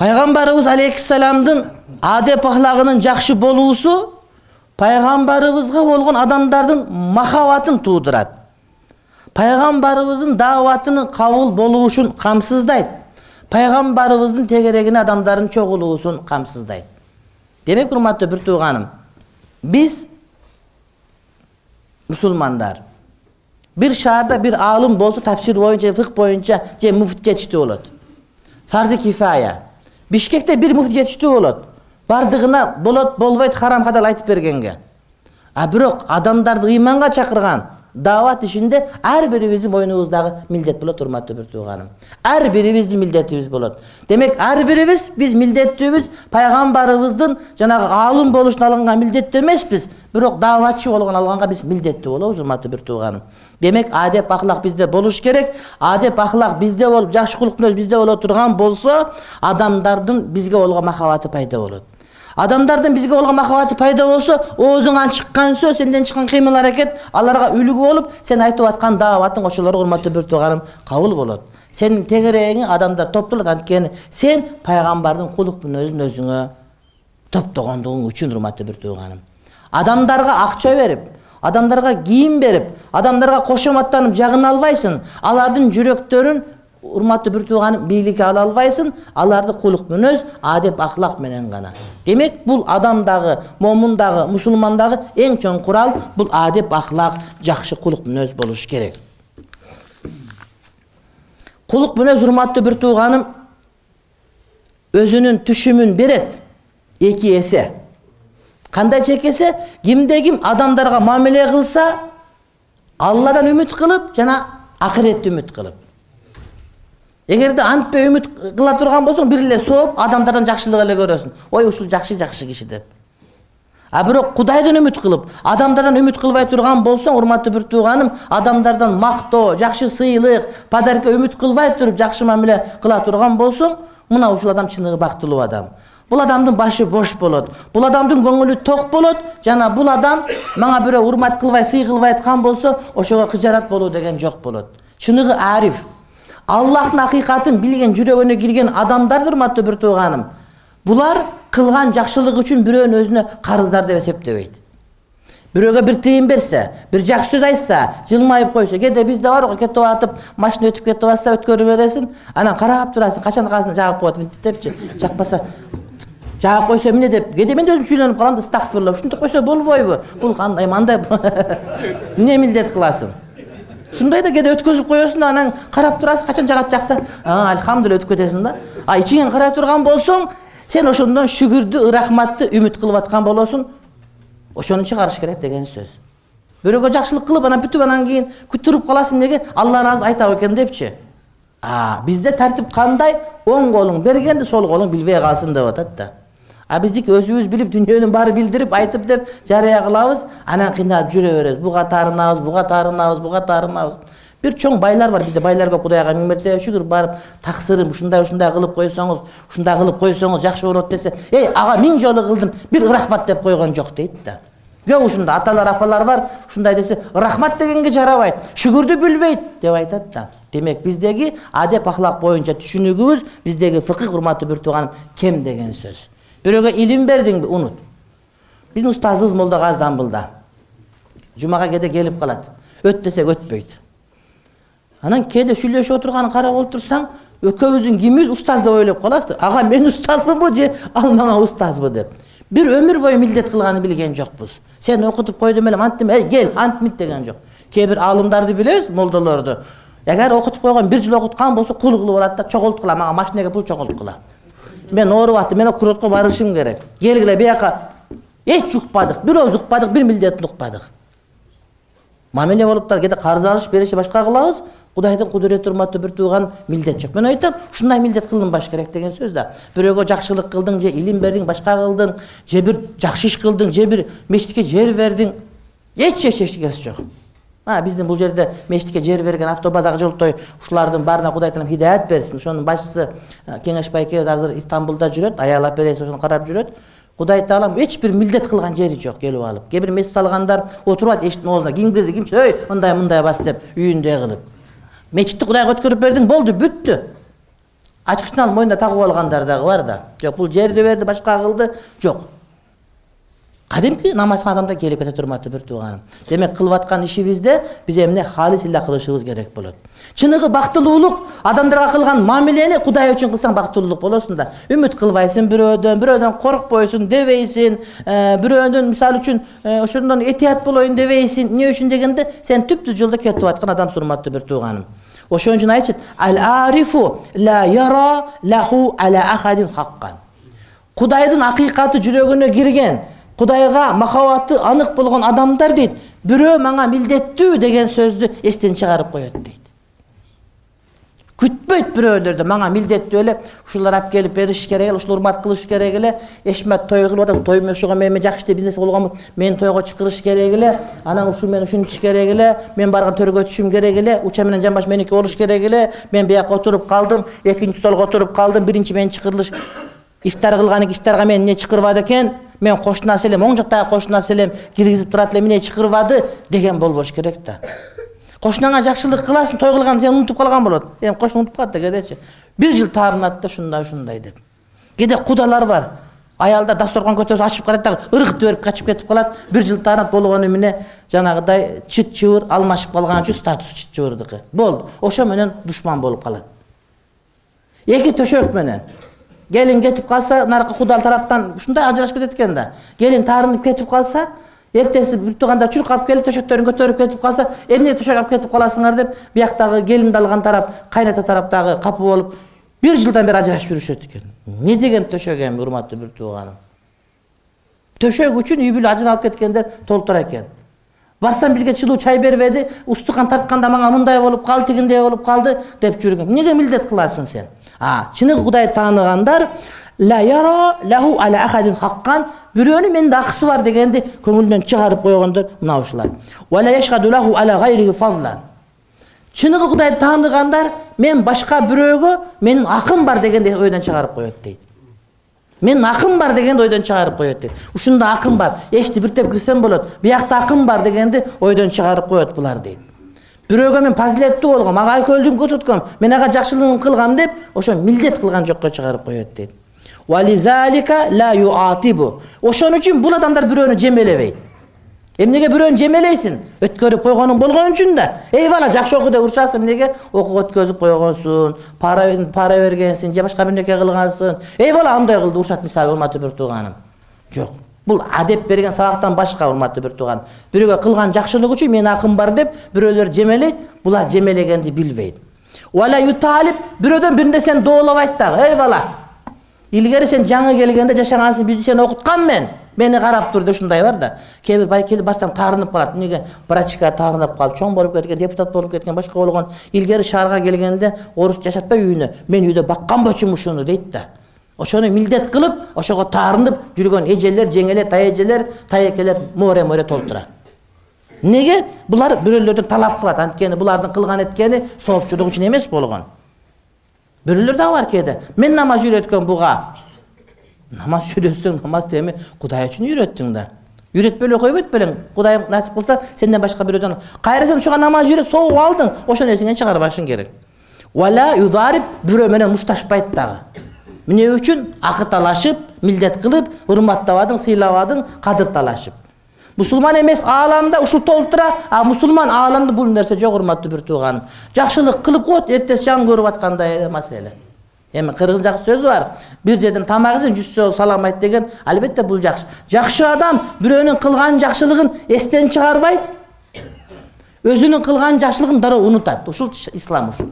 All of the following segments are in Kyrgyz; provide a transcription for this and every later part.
пайгамбарыбыз алейхисаламдын адеп ахлагынын жакшы болуусу пайгамбарыбызга болгон адамдардын махабатын туудурат пайгамбарыбыздын дааватынын кабыл болушун камсыздайт. Пайгамбарыбыздын тегерегине адамдардын чогулуусун камсыздайт. Демек урматтуу бир тууганым биз мусулмандар бир шаарда бир аалым болсо тафсир боюнча фых боюнча же муфти жетиштүү болот. Фарзи кифая бишкекте бир муфти жетиштүү болот. Баардыгына болот болбойт харам халал айтып бергенге. А бирок адамдарды ыйманга чакырган даават ишинде ар бирибиздин мойнубуздагы милдет болот урматтуу бир тууганым. Ар бирибиздин милдетибиз болот. Демек ар бирибиз биз милдеттүүбүз пайгамбарыбыздын жанагы аалым болушуна алынган милдеттүү эмеспиз. Бирок дааватчы болгон алганга биз милдеттүү болобуз урматтуу бир тууганым. Демек адеп ахлак бизде болуш керек. Адеп ахлак бизде болуп жакшы кулук мүнөз бизде боло турган болсо адамдардын бизге болгон махабаты пайда болот адамдардын бизге болгон махабаты пайда болсо оозуңан чыккан сөз сенден чыккан кыймыл аракет аларга үлгү болуп сен айтып аткан дааватың ошолорго урматтуу бир тууганым кабыл болот. Сенин тегерегиңе адамдар топтолот анткени сен пайгамбардын кулук мүнөзүн өзүңө топтогондугуң үчүн урматтуу бир тууганым. Адамдарга акча берип адамдарга кийим берип адамдарга кошоматтанып жагына албайсың. Алардын жүрөктөрүн урматтуу бир тууганым бийликке ала албайсың аларды кулук мүнөз адеп ахлак менен гана. Демек бул адам дагы момун дагы мусулман дагы эң чоң курал бул адеп ахлак жакшы кулук мүнөз болуш керек. Кулук мүнөз урматтуу бир тууганым өзүнүн түшүмүн берет эки эсе. Кандайча эки эсе? Кимде ким адамдарга мамиле кылса алладан үмүт кылып жана акыретти үмүт кылып эгерде антпей үмүт кыла турган болсоң бир эле сооп адамдардан жакшылык эле көрөсүң ой ушул жакшы жакшы киши деп. А бирок кудайдан үмүт кылып адамдардан үмүт кылбай турган болсоң урматтуу бир тууганым адамдардан мактоо жакшы сыйлык подаркка үмүт кылбай туруп жакшы мамиле кыла турган болсоң мына ушул адам чыныгы бактылуу адам. Бул адамдын башы бош болот бул адамдын көңүлү ток болот жана бул адам мага бирөө урмат кылбай сый кылбай аткан болсо ошого кыжаат болуу деген жок болот. Чыныгы ариф аллахтын акыйкатын билген жүрөгүнө кирген адамдарды урматтуу бир тууганым булар кылган жакшылык үчүн бирөөнү өзүнө карыздар деп эсептебейт. Бирөөгө бир тыйын берсе бир жакшы сөз айтса жылмайып койсо кээде бизде бар го кетип атып машина өтүп кетип атса өткөрүп бересиң анан карап турасың качан каасын жагып коет мынтип депчи жакпаса жаап койсо эмне деп кээде мен да өзүм сүйүнүп калам да стагфирла ушинтип койсо болбойбу бул кандай мындай эмне милдет кыласың ушундай да кээде өткөзүп коесуң анан карап турасың качан жагат жакса альхамдулилля өтүп кетесиң да. А ичиңен карай турган болсоң сен ошондон шүгүрдү ырахматты үмүт кылып аткан болосуң ошону чыгарыш керек деген сөз. Бирөөгө жакшылык кылып анан бүтүп анан кийин туруп каласың эмнеге? Алла ыраазы айтабы экен депчи. Бизде тартип кандай? Оң колуң бергенди сол колуң билбей калсын деп атат да а биздики өзүбүз билип дүйнөнүн баары билдирип айтып деп жарыя кылабыз анан кыйналып жүрө беребиз. Буга таарынабыз буга таарынабыз буга таарынабыз бир чоң байлар бар. Бизде байлар көп кудайга миң мертебе шүгүр барып таксырым ушундай ушундай кылып койсоңуз ушундай кылып койсоңуз жакшы болот десе эй ага миң жолу кылдым бир ырахмат деп койгон жок дейт да. Көп ушундай аталар апалар бар ушундай десе ырахмат дегенге жарабайт шүгүрдү билбейт деп айтат да. Демек биздеги адеп ахлак боюнча түшүнүгүбүз биздеги фыкых урматтуу бир тууганым кем деген сөз бирөөгө илим бердиңби унут. Биздин устазыбыз молдогази дамбылда. Жумага кээде келип калат. Өт десек өтпөйт. Анан кээде сүйлөшүп отурганын карап отурсаң экөөбүздүн кимибиз устаз деп ойлоп каласыз ага мен устазмынбы же ал мага устазбы деп. Бир өмүр бою милдет кылганын билген жокпуз. Сени окутуп койдум элем анттим эй кел антип мынт деген жок. Кээ бир аалымдарды билебиз молдолорду. Эгер окутуп койгон бир жыл окуткан болсо кул кылып алат да чогулткула мага машинеге пул чогулткула мен ооруп аттым мен курортко барышым керек келгиле бияка эч укпадык бирөөбүз укпадык бир милдетин укпадык мамиле болуп турат кээде карыз алыш бериши башка кылабыз кудайдын кудурети урматтуу бир тууган милдет жок мен айтам ушундай милдет кылынбаш керек деген сөз да бирөөгө жакшылык кылдың же илим бердиң башка кылдың же бир жакшы иш кылдың же бир мечитке жер бердиң эч эч эчтекеси жок биздин бул жерде мечитке жер берген автобазага жолтой ушулардын баарына кудай таалам хидаят берсин. Ошонун башчысы кеңеш байкебиз азыр стамбулда жүрөт аял операция ошону карап жүрөт. Кудай таалам эч бир милдет кылган жери жок келип алып. Кээ бир мечит салгандар отурбайт эшиктин оозуна ким кирди ким ой мындай мындай бас деп үйүндөй кылып. Мечитти кудайга өткөрүп бердиң болду бүттү. Ачкычтан алып мойнуна тагып алгандар дагы бар да. Жок бул жерди берди башка кылды жок кадимки намазган адамдар келип кетет урматтуу бир тууганым. Демек кылып аткан ишибизде биз эмне халис илля кылышыбыз керек болот. Чыныгы бактылуулук адамдарга кылган мамилени кудай үчүн кылсаң бактылуулук болосуң да. Үмүт кылбайсың бирөөдөн бирөөдөн коркпойсуң дебейсиң. Э, бирөөнүн мисалы үчүн э, ошондон этият болоюн дебейсиң. Эмне үчүн дегенде сен түптүү жолдо кетип аткан адамсың урматтуу бир тууганым. Ошон үчүн айтышат кудайдын акыйкаты жүрөгүнө кирген кудайга махабаты анык болгон адамдар дейт. Бирөө мага милдеттүү деген сөздү эстен чыгарып коет дейт. Күтпөйт бирөөлөрдө мага милдеттүү эле ушулар алып келип бериш керек эле ушул урмат кылыш керек эле. Эшмат той кылып атат той ошого менен жакшы эле бизнес болгонмун мени тойго чакырыш керек эле анан ушул менен ушинтиш керек эле мен барган төргө өтүшүм керек эле уча менен жамбаш меники болуш керек эле. Мен бияка отуруп калдым экинчи столго отуруп калдым биринчи мени чакырдылыш ифтар кылган ифтарга мени эмне чакырбады экен мен кошунасы элем оң жактагы кошунасы элем киргизип турат эле эмне чакырбады деген болбош керек да. Кошунаңа жакшылык кыласың той кылганды сен унутуп калган болот. Эми кошуна унутуп калат да кээдечи бир жыл таарынат да ушундай ушундай деп. Кээде кудалар бар. Аялдар дасторкон көтөрсө ачып карайт дагы ыргып жиберип качып кетип калат. Бир жыл таарынат болгону эмне? Жанагыдай чыт чыбыр алмашып калган үчүн статусу чыт чыбырдыкы болду. Ошо менен душман болуп калат. Эки төшөк менен келин кетип калса наркы кудал тараптан ушундай ажырашып кетет экен да. Келин таарынып кетип калса эртеси бир туугандар чуркап келип төшөктөрүн көтөрүп кетип калса эмне төшөк алып кетип каласыңар деп бияктагы келинди алган тарап кайната тарап дагы капа болуп бир жылдан бери ажырашып жүрүшөт экен. Эмне деген төшөк эми урматтуу бир тууганым? Төшөк үчүн үй бүлө ажыралып кеткендер толтура экен. Барсам бизге чылуу чай бербеди устукан тартканда мага мындай болуп калды тигиндей болуп калды деп жүргөн эмнеге милдет кыласың сен чыныгы кудайды тааныгандар хаккан бирөөнүн менде акысы бар дегенди көңүлүнөн чыгарып койгондор мына ушулар. Чыныгы кудайды тааныгандар мен башка бирөөгө менин акым бар дегенди ойдон чыгарып коет дейт. Менин акым бар дегенди ойдон чыгарып коет дейт. Ушунда акым бар эшти биртеп кирсем болот биякта акым бар дегенди ойдон чыгарып коет булар дейт бирөөгө мен фазилеттүү болгом ага айкөлдүн көрсөткөм мен ага жакшылыгын кылгам деп ошо милдет кылган жокко чыгарып коет дейт ошон үчүн бул адамдар бирөөнү жемелебейт эмнеге бирөөнү жемелейсиң өткөрүп койгонуң болгон үчүн да эй бала жакшы оку деп урушасың эмнеге окуп өткөзүп койгонсуң пара бергенсиң же башка бир нерсе кылгансың эй бала андай кылды урушат мисалы урматтуу бир тууганым жок бул адеп берген сабактан башка урматтуу бир тууган. Бирөөгө кылган жакшылык үчүн менин акым бар деп бирөөлөр жемелейт булар жемелегенди билбейт. Бирөөдөн бир нерсени доолобайт дагы эй бала илгери сен жаңы келгенде жашагансың бизди сени окуткам мен мени карап тур деп ушундай бар да. Кээ бир бай келип барсаң таарынып калат. Эмнеге врачка таарынып калып чоң болуп кеткен депутат болуп кеткен башка болгон илгери шаарга келгенде орус жашатпай үйүнө. Мен үйдө баккан болчумун ушуну дейт да ошону милдет кылып ошого таарынып жүргөн эжелер жеңелер таэжелер таекелер море море толтура эмнеге булар бирөөлөрдөн талап кылат. Анткени булардын кылган эткени соопчулук үчүн эмес болгон. Бирөөлөр дагы бар кээде. Мен намаз үйрөткөм буга намаз үйрөтсөң намазды эми кудай үчүн үйрөттүң да үйрөтпөй эле койбойт белең? Кудай насип кылса сенден башка бирөөдөн кайра сен ушуга намаз үйрөт согуп алдың. Ошону эсиңен чыгарбашың керек бирөө менен мушташпайт дагы эмне үчүн акы талашып милдет кылып урматтабадың сыйлабадың кадыр талашып. Мусулман эмес ааламда ушул толтура а мусулман ааламда бул нерсе жок урматтуу бир тууганым жакшылык кылып коет эртеси жагын көрүп аткандай маселе. Эми кыргыз жакы сөз бар. Бир жерден тамак жесең жүз жолу салам айт деген албетте бул жакшы. Жакшы адам бирөөнүн кылган жакшылыгын эстен чыгарбайт. Өзүнүн кылган жакшылыгын дароо унутат. Ушул ислам ушул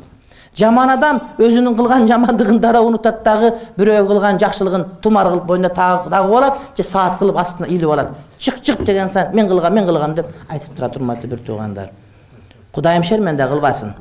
жаман адам өзүнүн кылган жамандыгын дароо унутат дагы бирөөгө кылган жакшылыгын тумар кылып боюна тагып алат же саат кылып астына илип алат. Чык чык деген сайын мен кылгам мен кылгам деп айтып турат урматтуу бир туугандар кудайым шерменде кылбасын